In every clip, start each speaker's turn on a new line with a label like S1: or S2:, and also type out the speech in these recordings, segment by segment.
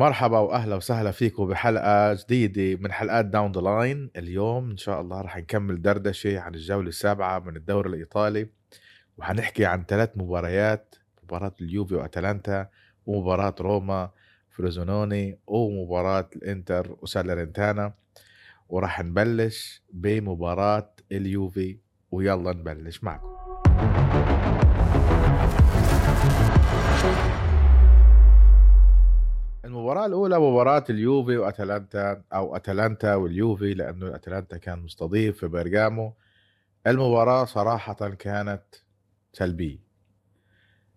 S1: مرحبا وأهلا وسهلا فيكم بحلقة جديدة من حلقات Down the Line اليوم إن شاء الله رح نكمل دردشة عن الجولة السابعة من الدوري الإيطالي وحنحكي عن ثلاث مباريات مباراة اليوفي وأتلانتا ومباراة روما فروزينوني ومباراة الإنتر وساليرنيتانا. وراح نبلش بمباراة اليوفي ويلا نبلش معكم. المباراة الأولى مباراة اليوفي وأتلانتا أو أتلانتا واليوفي لأنه أتلانتا كان مستضيف في بيرغامو المباراة صراحة كانت سلبية.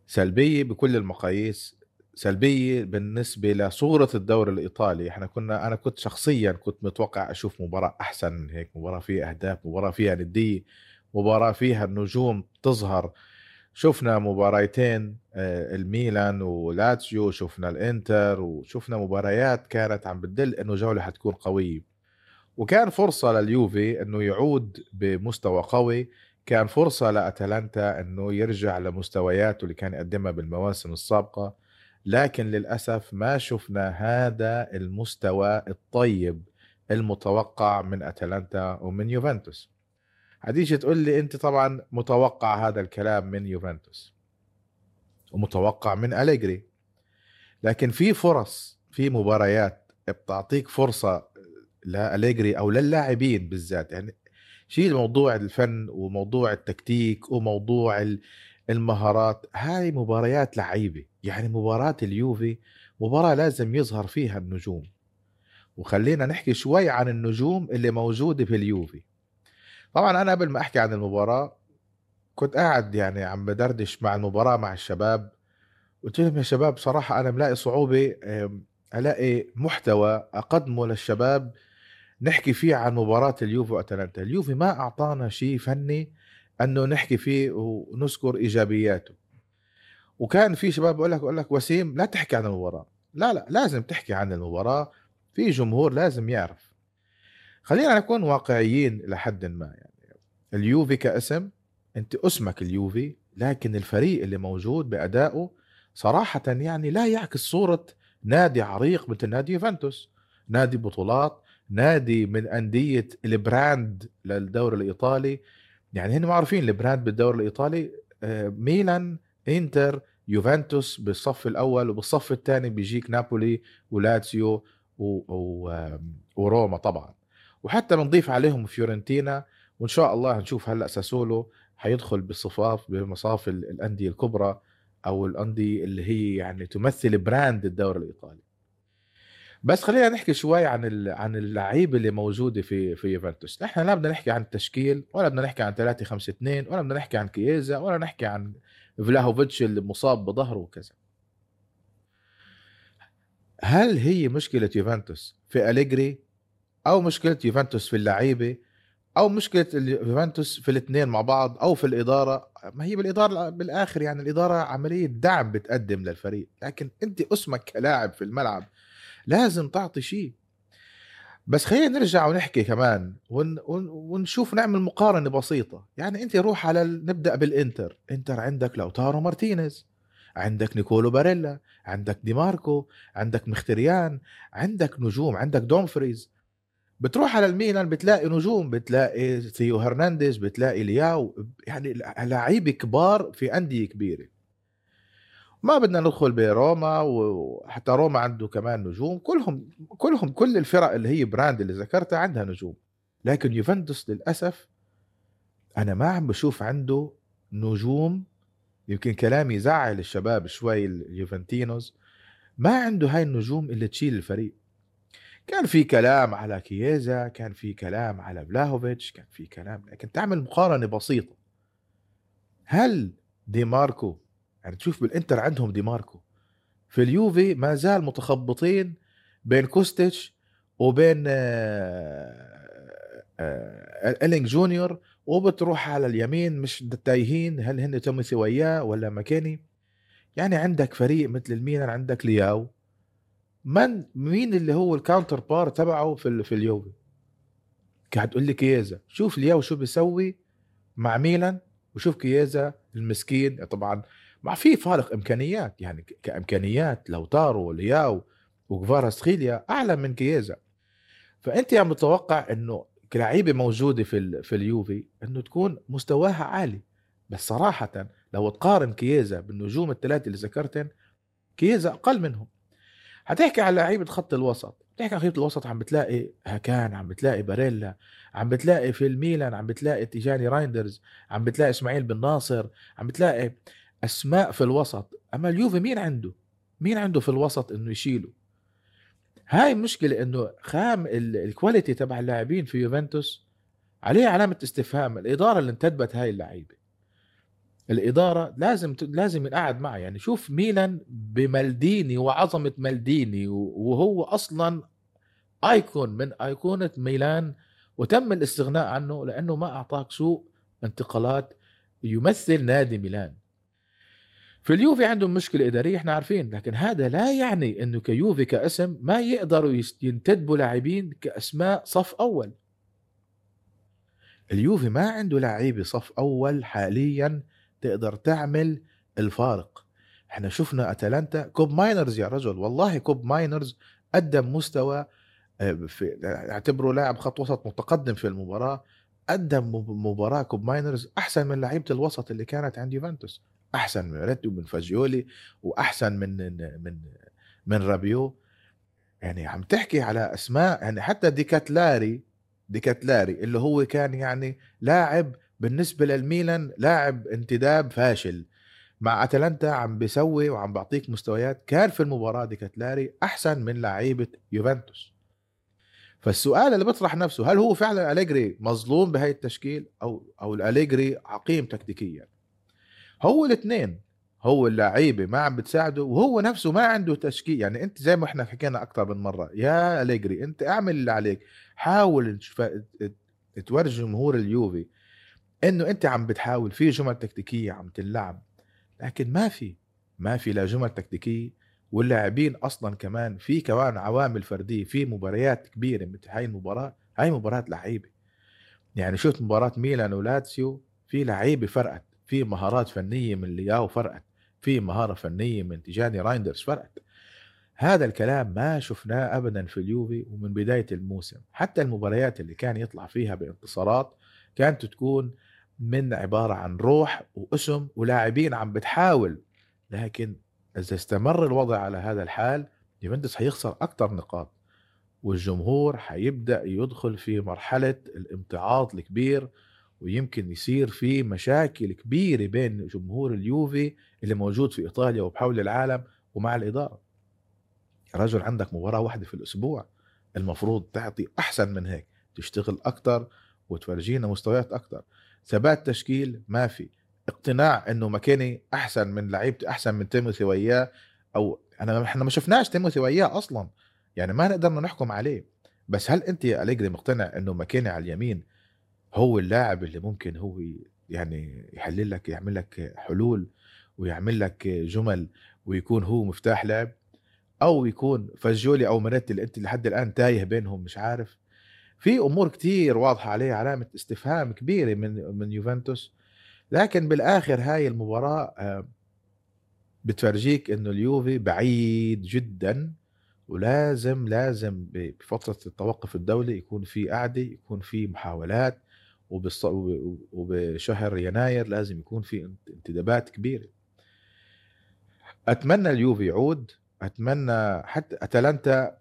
S1: سلبية بكل المقاييس. سلبية بالنسبة لصورة الدوري الإيطالي. إحنا كنا أنا كنت شخصيا كنت متوقع أشوف مباراة أحسن من هيك مباراة فيها أهداف مباراة فيها ندية مباراة فيها النجوم تظهر شفنا مباريتين آه، الميلان ولاتسيو شفنا الإنتر وشفنا مباريات كانت عم بتدل إنه جولة حتكون قوية. وكان فرصة لليوفي إنه يعود بمستوى قوي كان فرصة لأتلانتا إنه يرجع لمستوياته اللي كان يقدمها بالمواسم السابقة لكن للأسف ما شفنا هذا المستوى الطيب المتوقع من أتلانتا ومن يوفنتوس. هتيجي تقول لي أنت طبعا متوقع هذا الكلام من يوفنتوس. ومتوقع من أليجري. لكن في فرص في مباريات بتعطيك فرصة لأليجري أو للاعبين بالذات. يعني شيل موضوع الفن وموضوع التكتيك وموضوع المهارات هاي مباريات لعيبة. يعني مباراة اليوفي مباراة لازم يظهر فيها النجوم. وخلينا نحكي شوي عن النجوم اللي موجودة في اليوفي. طبعا أنا قبل ما أحكي عن المباراة كنت قاعد يعني عم بدردش مع المباراة مع الشباب قلت لهم يا شباب صراحة أنا ملاقي صعوبة ألاقي محتوى أقدمه للشباب نحكي فيه عن مباراة اليوفي وأتلانتا. اليوفي ما أعطانا شيء فني أنه نحكي فيه ونذكر إيجابياته. وكان في شباب بقول لك بقول لك وسيم لا تحكي عن المباراة. لا لا لازم تحكي عن المباراة. في جمهور لازم يعرف. خلينا نكون واقعيين لحد ما يعني. اليوفي كاسم انت اسمك اليوفي لكن الفريق اللي موجود بأدائه صراحة يعني لا يعكس صورة نادي عريق مثل نادي يوفنتوس. نادي بطولات نادي من أندية ال brand للدوري الإيطالي. يعني هن معروفين ال brand بالدوري الإيطالي آه، ميلان إنتر يوفنتوس بالصف الأول وبالصف الثاني بيجيك نابولي ولاتسيو وروما طبعا. وحتى بنضيف عليهم فيورنتينا وإن شاء الله نشوف هلأ ساسولو حيدخل بالصفاف بمصاف الأندية الكبرى أو الأندية اللي هي يعني تمثل brand الدوري الإيطالي. بس خلينا نحكي شوي عن عن اللعيبه اللي موجوده في في يوفنتوس. إحنا لا بدنا نحكي عن التشكيل ولا بدنا نحكي عن 3 5 2 ولا بدنا نحكي عن كييزا ولا نحكي عن فلاهوفيتش اللي مصاب بظهره وكذا. هل هي مشكلة يوفنتوس في أليجري؟ أو مشكلة يوفنتوس في اللعيبة أو مشكلة يوفنتوس في الاثنين مع بعض أو في الإدارة. ما هي بالإدارة بالآخر يعني الإدارة عملية دعم بتقدم للفريق. لكن أنت أسمك كلاعب في الملعب لازم تعطي شيء. بس خلينا نرجع ونحكي كمان ون ونشوف نعمل مقارنة بسيطة. يعني أنت روح على نبدأ بالإنتر. إنتر عندك لوتارو مارتينيز عندك نيكولو باريلا عندك دي ماركو عندك مخيتاريان عندك نجوم عندك دومفريز. بتروح على الميلان بتلاقي نجوم بتلاقي ثيو هرنانديز بتلاقي لياو يعني لعيبه كبار في أندية كبيرة. ما بدنا ندخل بروما وحتى روما عنده كمان نجوم. كلهم كلهم كل الفرق اللي هي brand اللي ذكرتها عندها نجوم. لكن يوفنتوس للأسف أنا ما عم بشوف عنده نجوم. يمكن كلامي يزعل الشباب شوي اليوفنتينوز. ما عنده هاي النجوم اللي تشيل الفريق. كان في كلام على كييزا كان في كلام على بلاهوفيتش كان في كلام لكن تعمل مقارنة بسيطة. هلأ دي ماركو يعني تشوف بالإنتر عندهم دي ماركو في اليوفي ما زال متخبطين بين كوستيتش وبين إلينج جونيور وبتروح على اليمين مش تايهين هل هن تيموثي وياه ولا ماكيني؟ يعني عندك فريق مثل الميلان عندك لياو. من مين اللي هو ال counterpart تبعه في في اليوفي؟ قاعد تقول لي كييزا. شوف لياو شو بيسوي مع ميلان وشوف كييزا المسكين. طبعا ما في فارق إمكانيات يعني كإمكانيات لوتارو لياو وكفارا ستخيليا أعلى من كييزا. فأنت عم تتوقع إنه كلعيبه موجودة في في اليوفي إنه تكون مستواها عالي. بس صراحة لو تقارن كييزا بالنجوم الثلاثة اللي ذكرتن كييزا أقل منهم. حتحكي على لعيبة خط الوسط. بتحكي عن خط الوسط عم بتلاقي هاكان عم بتلاقي باريلا عم بتلاقي في الميلان عم بتلاقي تيجاني رايندرز عم بتلاقي إسماعيل بن ناصر عم بتلاقي أسماء في الوسط. أما اليوفي مين عنده؟ مين عنده في الوسط إنه يشيله؟ هاي المشكلة إنه خام الكواليتي تبع اللاعبين في يوفنتوس عليه علامة استفهام الإدارة اللي انتدبت هاي اللعيبة. الإدارة لازم لازم ينقعد معها يعني شوف ميلان بمالديني وعظمة مالديني وهو أصلا أيكون من أيقونة ميلان وتم الاستغناء عنه لأنه ما أعطاك سوق انتقالات يمثل نادي ميلان. في اليوفي عندهم مشكلة إدارية إحنا عارفين لكن هذا لا يعني إنه كيوفي كاسم ما يقدروا ينتدبوا لاعبين كأسماء صف أول. اليوفي ما عنده لعيبة صف أول حاليا تقدر تعمل الفارق. إحنا شفنا أتلانتا كوب ماينرز يا رجل والله كوب ماينرز قدم مستوى آه، في اعتبره لاعب خط وسط متقدم في المباراة قدم مباراة كوب ماينرز أحسن من لعيبة الوسط اللي كانت عند يوفنتوس أحسن من ميريتي ومن فاجيولي وأحسن من من من رابيو. يعني عم تحكي على أسماء يعني حتى دي كاتلاري دي كاتلاري اللي هو كان يعني لاعب بالنسبة للميلان لاعب انتداب فاشل. مع أتلانتا عم بيسوي وعم بعطيك مستويات. كان في المباراة دي كاتلاري أحسن من لعيبة يوفنتوس. فالسؤال اللي بيطرح نفسه هل هو فعلا أليجري مظلوم بهاي التشكيل؟ أو أو الأليجري عقيم تكتيكيا؟ هو الاثنين. هو اللعيبة ما عم بتساعده وهو نفسه ما عنده تشكيل. يعني أنت زي ما إحنا حكينا أكثر من مرة يا أليجري أنت اعمل اللي عليك. حاول تورجي جمهور اليوفي. إنه أنت عم بتحاول في جمل تكتيكية عم تلعب لكن ما في ما في لا جمل تكتيكية واللاعبين أصلا كمان في كمان عوامل فردية في مباريات كبيرة مثل هاي المباراة هاي مباراة لعيبة. يعني شفت مباراة ميلان ولاتسيو في لعيبة فرقت في مهارات فنية من لياو فرقت في مهارة فنية من تيجاني رايندرز فرقت. هذا الكلام ما شفناه ابدا في اليوفي ومن بداية الموسم. حتى المباريات اللي كان يطلع فيها بانتصارات كانت تكون من عبارة عن روح واسم ولاعبين عم بتحاول لكن إذا استمر الوضع على هذا الحال يوفنتوس حيخسر أكثر نقاط والجمهور حيبدأ يدخل في مرحلة الامتعاض الكبير ويمكن يصير في مشاكل كبيرة بين جمهور اليوفي اللي موجود في إيطاليا وبحول العالم ومع الإدارة. رجل عندك مباراة واحدة في الأسبوع المفروض تعطي أحسن من هيك تشتغل أكثر وتفرجينا مستويات أكثر ثبات تشكيل ما في اقتناع إنه مكاني أحسن من لعيبتي أحسن من تيموثي وياه أو أنا إحنا ما شفناش تيموثي وياه أصلا. يعني ما نقدر نحكم عليه. بس هل أنت يا أليجري مقتنع إنه مكاني على اليمين هو اللاعب اللي ممكن هو يعني يحلل لك يعمل لك حلول ويعمل لك جمل ويكون هو مفتاح لعب؟ أو يكون فجولي أو مريتي اللي أنت لحد الآن تايه بينهم مش عارف؟ في أمور كتير واضحة عليه علامة استفهام كبيرة من من يوفنتوس. لكن بالآخر هاي المباراة آه، بتفرجيك إنه اليوفي بعيد جدا ولازم لازم بفترة التوقف الدولي يكون في قعدة يكون في محاولات وبشهر يناير لازم يكون في انتدابات كبيرة. أتمنى اليوفي يعود أتمنى حتى أتلانتا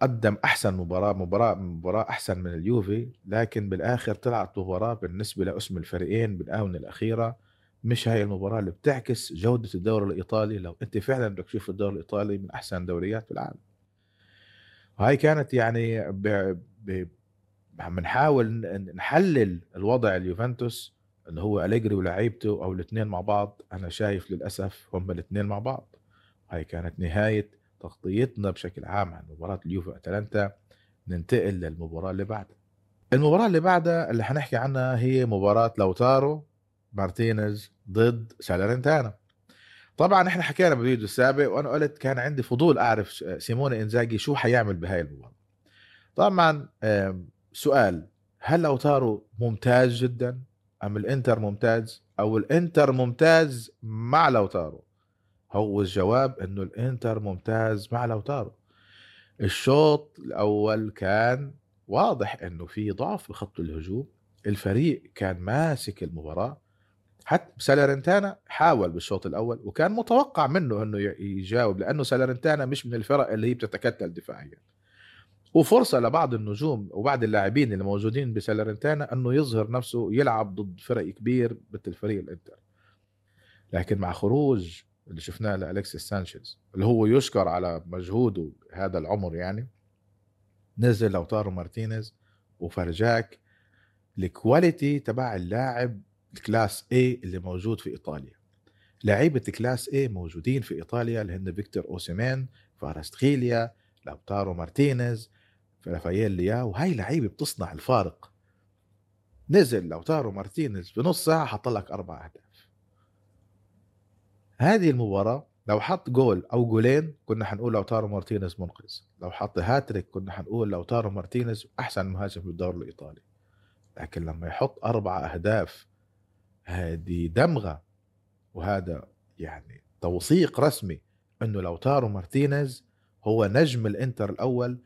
S1: قدم أحسن مباراة مباراة مباراة أحسن من اليوفي لكن بالآخر طلعت مباراة بالنسبة لأسم الفريقين بالآونة الأخيرة. مش هاي المباراة اللي بتعكس جودة الدوري الإيطالي. لو أنت فعلا بدك تشوف الدوري الإيطالي من أحسن الدوريات في العالم وهي كانت يعني ب... ب... عم نحاول نحلل الوضع اليوفنتوس اللي هو أليجري ولاعيبته أو الاثنين مع بعض. أنا شايف للأسف هم الاثنين مع بعض. هاي كانت نهاية تغطيتنا بشكل عام عن مباراة اليوفي اتلانتا ننتقل للمباراة اللي بعدها. المباراة اللي بعدها اللي حنحكي عنها هي مباراة لوتارو مارتينيز ضد ساليرنيتانا طبعا إحنا حكينا بالفيديو السابق وأنا قلت كان عندي فضول أعرف سيموني إنزاجي شو حيعمل بهاي المباراة. طبعا سؤال هل لوتارو ممتاز جدا أم الإنتر ممتاز؟ أو الإنتر ممتاز مع لوتارو؟ هو الجواب إنه الإنتر ممتاز مع لوتارو. الشوط الأول كان واضح إنه في ضعف بخط الهجوم الفريق كان ماسك المباراة حتى سالارنتانا حاول بالشوط الأول وكان متوقع منه إنه يجاوب لأنه سالارنتانا مش من الفرق اللي هي بتتكتل دفاعيا. وفرصة لبعض النجوم وبعض اللاعبين اللي موجودين بسالارنتانا إنه يظهر نفسه يلعب ضد فرق كبير مثل فريق الإنتر. لكن مع خروج اللي شفناه لالكسيس سانشيز اللي هو يشكر على مجهوده هذا العمر يعني. نزل لوتارو مارتينيز وفرجاك ال quality تبع اللاعب ال class A اللي موجود في إيطاليا. لعيبة class A موجودين في إيطاليا اللي هن فيكتور أوسيمين كفاراتسخيليا لوتارو مارتينيز رافائيل لياو هي لعيبة بتصنع الفارق. نزل لوتارو مارتينيز بنص ساعة حط لك أربع أهداف. هذه المباراة لو حط جول أو جولين كنا حنقول لوتارو مارتينيز منقذ. لو حط هاتريك كنا حنقول لوتارو مارتينيز أحسن مهاجم بالدوري الإيطالي. لكن لما يحط أربع أهداف هذه دمغة وهذا يعني توثيق رسمي إنه لوتارو مارتينيز هو نجم الإنتر الأول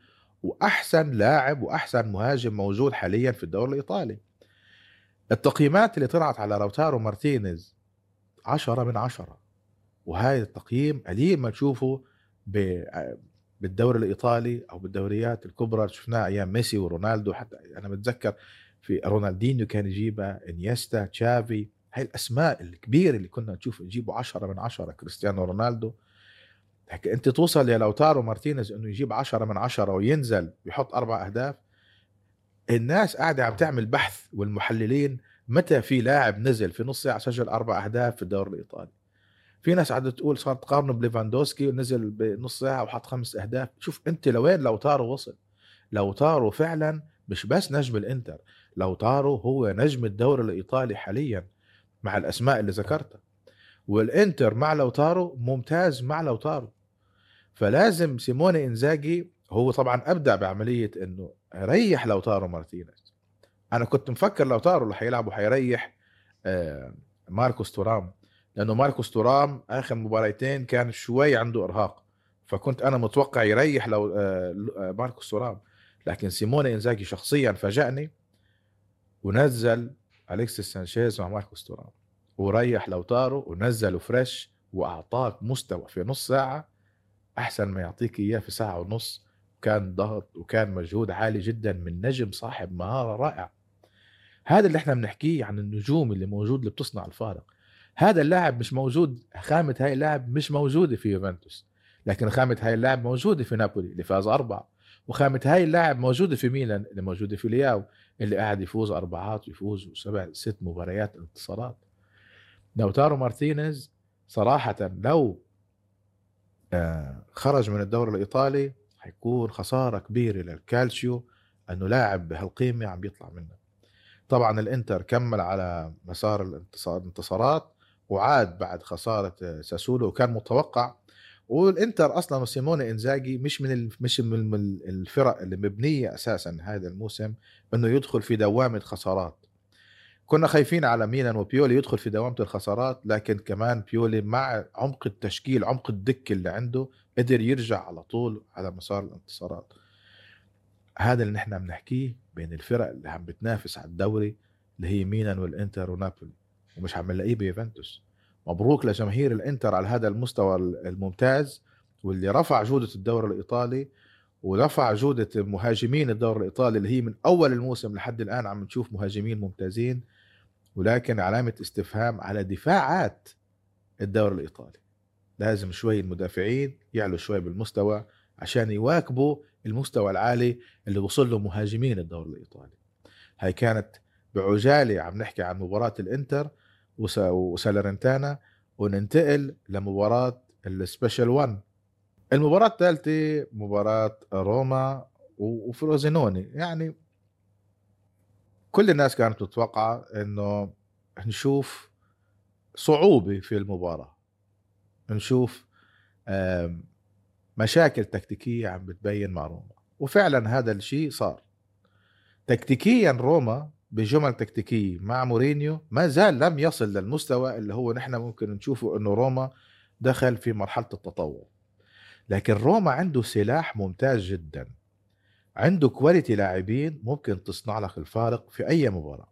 S1: وأحسن لاعب وأحسن مهاجم موجود حاليا في الدوري الإيطالي. التقييمات اللي طلعت على لوتارو مارتينيز عشرة من عشرة. وهذا التقييم قليل ما تشوفه بالدوري الإيطالي أو بالدوريات الكبرى. شفناها أيام ميسي ورونالدو حتى أنا بتذكر في رونالدينيو كان يجيبها إنيستا تشافي. هاي الأسماء الكبيرة اللي كنا نشوف يجيبوا عشرة من عشرة كريستيانو رونالدو. أنت توصل يا لوتارو مارتينيز إنه يجيب عشرة من عشرة وينزل ويحط أربع أهداف. الناس قاعدة عم تعمل بحث والمحللين متى في لاعب نزل في نص ساعة سجل أربع أهداف في الدوري الإيطالي. في ناس قاعدة تقول صارت تقارنه بليفاندوسكي ونزل بنص ساعة وحط خمس أهداف. شوف أنت لوين لوتارو وصل؟ لوتارو فعلا مش بس نجم الإنتر لوتارو هو نجم الدوري الإيطالي حاليا مع الأسماء اللي ذكرتها. والإنتر مع لوتارو ممتاز مع لوتارو. فلازم سيموني إنزاجي هو طبعا أبدع بعملية إنه ريح لوتارو مارتينيز. أنا كنت مفكر لوتارو اللي حيلعب وحيريح آه، ماركوس تورام. لأنه ماركوس تورام آخر مباريتين كان شوي عنده إرهاق. فكنت أنا متوقع يريح لو آه، آه، ماركوس تورام لكن سيموني إنزاجي شخصيا فاجأني ونزل أليكسيس سانشيز مع ماركوس تورام وريح لوتارو ونزله fresh وأعطاك مستوى في نص ساعة أحسن ما يعطيك إياه في ساعة ونص. كان ضغط وكان مجهود عالي جدا من نجم صاحب مهارة رائعه هذا اللي إحنا بنحكيه عن النجوم اللي موجود اللي بتصنع الفارق. هذا اللاعب مش موجود خامة هاي اللاعب مش موجودة في يوفنتوس. لكن خامة هاي اللاعب موجودة في نابولي اللي فاز أربعة. وخامة هاي اللاعب موجودة في ميلان اللي موجودة في لياو اللي قاعد يفوز أربعات ويفوز سبع ست مباريات انتصارات. لوتارو مارتينيز صراحة لو آه، خرج من الدوري الإيطالي حيكون خسارة كبيرة للكالشيو أنه لاعب بهالقيمة عم بيطلع منه طبعا الإنتر كمل على مسار الانتصارات. وعاد بعد خسارة ساسولو وكان متوقع. والإنتر أصلا وسيموني إنزاجي مش من مش من الفرق اللي مبنية أساسا هذا الموسم إنه يدخل في دوامه خسارات كنا خايفين على ميلان وبيولي يدخل في دوامة الخسارات لكن كمان بيولي مع عمق التشكيل عمق الدكة اللي عنده قدر يرجع على طول على مسار الانتصارات. هذا اللي نحن بنحكيه بين الفرق اللي عم بتنافس على الدوري اللي هي ميلان والإنتر ونابولي. ومش عم نلاقيه بيوفنتوس. مبروك لجماهير الإنتر على هذا المستوى الممتاز واللي رفع جودة الدوري الإيطالي ورفع جودة مهاجمين الدوري الإيطالي اللي هي من أول الموسم لحد الآن عم نشوف مهاجمين ممتازين ولكن علامة استفهام على دفاعات الدوري الإيطالي. لازم شوي المدافعين يعلوا شوي بالمستوى عشان يواكبوا المستوى العالي اللي وصل له مهاجمين الدوري الإيطالي. هاي كانت بعجالة عم نحكي عن مباراة الإنتر. وسالرنتانا وننتقل لمباراة السبيشال 1 المباراة الثالثة مباراة روما وفروزينوني. يعني كل الناس كانت متوقعة إنه نشوف صعوبة في المباراة. نشوف مشاكل تكتيكية عم بتبين مع روما. وفعلا هذا الشيء صار. تكتيكيا روما بجمل تكتيكية مع مورينيو ما زال لم يصل للمستوى اللي هو نحن ممكن نشوفه إنه روما دخل في مرحلة التطور. لكن روما عنده سلاح ممتاز جدا. عنده quality لاعبين ممكن تصنع لك الفارق في أي مباراة.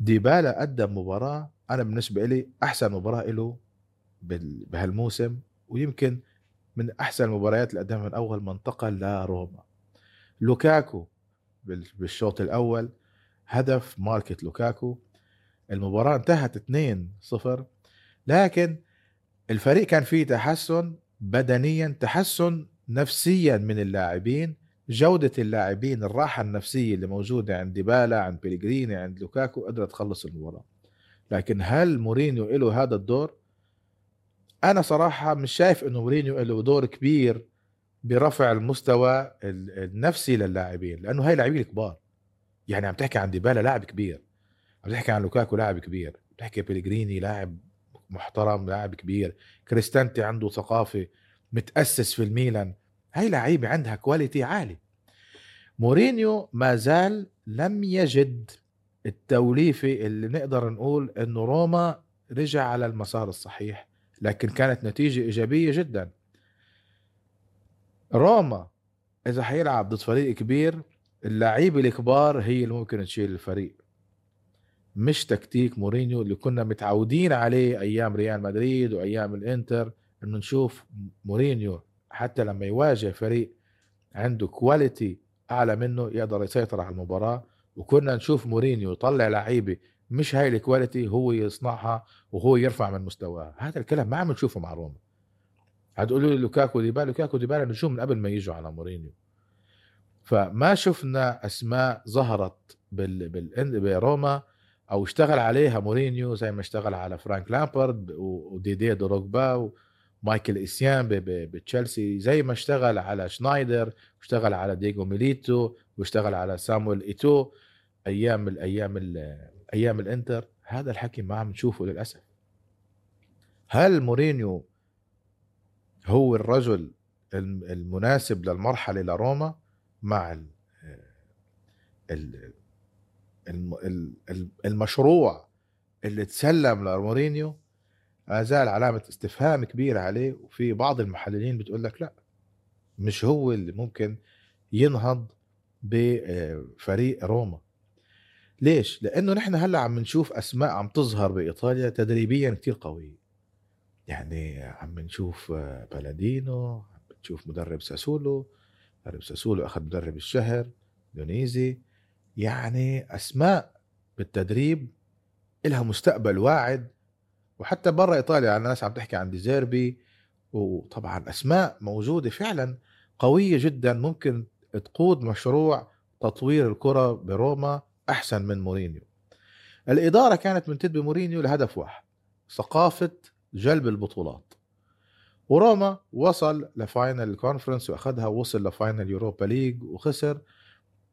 S1: ديبالا قدم مباراة أنا بالنسبة لي أحسن مباراة له بهالموسم ويمكن من أحسن المباريات اللي قدمها من أول منطقة لروما. لوكاكو بالشوط الأول هدف ماركة لوكاكو. المباراة انتهت 2-0 لكن الفريق كان فيه تحسن بدنيا تحسن نفسيا من اللاعبين. جودة اللاعبين الراحة النفسية اللي موجودة عند ديبالا عند بيليجريني عند لوكاكو قدرت تخلص المباراة. لكن هل مورينيو له هذا الدور؟ أنا صراحة مش شايف إنه مورينيو له دور كبير برفع المستوى النفسي للاعبين لأنه هاي لاعبين كبار. يعني عم تحكي عن ديبالا لاعب كبير عم تحكي عن لوكاكو لاعب كبير بتحكي بيليجريني لاعب محترم لاعب كبير كريستانتي عنده ثقافة متأسس في الميلان هاي لعيبة عندها quality عالي. مورينيو ما زال لم يجد التوليفة اللي نقدر نقول إنه روما رجع على المسار الصحيح لكن كانت نتيجة إيجابية جدا. روما إذا حيلعب ضد فريق كبير اللعيبة الكبار هي اللي ممكن تشيل الفريق. مش تكتيك مورينيو اللي كنا متعودين عليه أيام ريال مدريد وأيام الإنتر إنه نشوف مورينيو حتى لما يواجه فريق عنده quality أعلى منه يقدر يسيطر على المباراة. وكنا نشوف مورينيو يطلع لعيبة مش هاي ال quality هو يصنعها وهو يرفع من مستواها هذا الكلام ما عم نشوفه مع روما. هتقولوا لي لوكاكو ديبالا لوكاكو ديبالا نجوم من قبل ما يجوا على مورينيو. فما شفنا أسماء ظهرت بال... بال... بروما أو اشتغل عليها مورينيو زي ما اشتغل على فرانك لامبرد وديدي دروجبا ومايكل إسيان بتشيلسي زي ما اشتغل على شنايدر واشتغل على ديجو ميليتو واشتغل على سامويل إيتو أيام الأيام أيام الإنتر. هذا الحكي ما عم نشوفه للأسف. هل مورينيو هو الرجل المناسب للمرحلة لروما؟ مع ال المشروع اللي تسلم لمورينيو ما زال علامة استفهام كبيرة عليه. وفي بعض المحللين بتقول لك لا مش هو اللي ممكن ينهض بفريق روما. ليش؟ لأنه نحن هلأ عم نشوف أسماء عم تظهر بإيطاليا تدريبيا كتير قوية يعني عم نشوف بلادينو عم نشوف مدرب ساسولو مدرب ساسولو أخذ مدرب الشهر دونيزي. يعني أسماء بالتدريب إلها مستقبل واعد. وحتى برا إيطاليا الناس عم تحكي عن ديزيربي وطبعا أسماء موجودة فعلا قوية جدا. ممكن تقود مشروع تطوير الكرة بروما أحسن من مورينيو. الإدارة كانت منتدبه بمورينيو لهدف واحد ثقافة جلب البطولات. وروما وصل ل final ال Conference وأخذها ووصل ل final Europa League وخسر.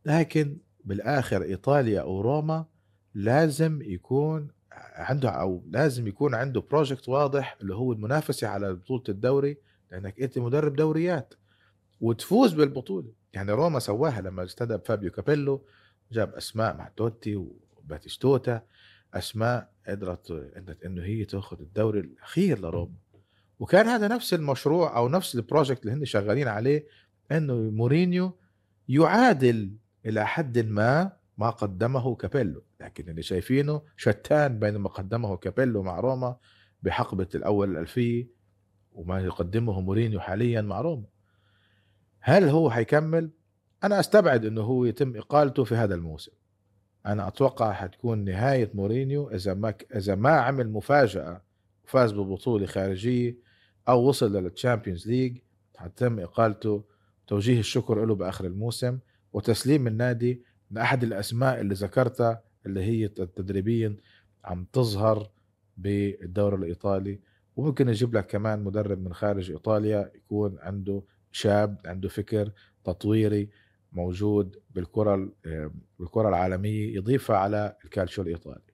S1: لكن بالآخر إيطاليا أو روما لازم يكون عنده أو لازم يكون عنده project واضح اللي هو المنافسة على بطولة الدوري لأنك أنت مدرب دوريات وتفوز بالبطولة. يعني روما سواها لما انتدب فابيو كابيلو جاب أسماء مع توتي وباتيستوتا أسماء قدرت إنه هي تاخذ الدوري الأخير لروما. وكان هذا نفس المشروع أو نفس ال project اللي هن شغالين عليه إنه مورينيو يعادل إلى حد ما ما قدمه كابيلو. لكن اللي شايفينه شتان بين ما قدمه كابيلو مع روما بحقبة الأول الألفية وما يقدمه مورينيو حاليا مع روما. هل هو حيكمل؟ أنا أستبعد أنه هو يتم إقالته في هذا الموسم. أنا أتوقع حتكون نهاية مورينيو إذا ما إذا ما عمل مفاجأة وفاز ببطولة خارجية أو وصل لل Champions League. حتم إقالته توجيه الشكر له بآخر الموسم وتسليم النادي من أحد الأسماء اللي ذكرتها اللي هي تدريبيا عم تظهر بالدوري الإيطالي. وممكن يجيب لك كمان مدرب من خارج إيطاليا يكون عنده شاب عنده فكر تطويري موجود بالكرة بالكرة العالمية يضيفها على الكالتشو الإيطالي.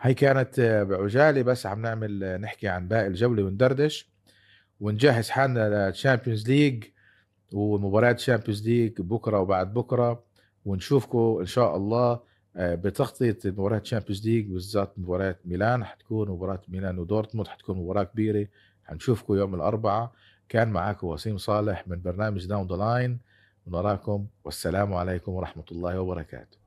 S1: هي كانت بعجالة بس عم نعمل نحكي عن باقي الجولة وندردش ونجهز حالنا لل Champions League ومباريات Champions League بكرة وبعد بكرة ونشوفكم إن شاء الله آه، بتغطية مباراة Champions League بالذات مباراة ميلان حتكون مباراة ميلان ودورتموند حتكون مباراة كبيرة. حنشوفكم يوم الأربعاء. كان معاكم وسيم صالح من برنامج Down the Line ونراكم والسلام عليكم ورحمة الله وبركاته.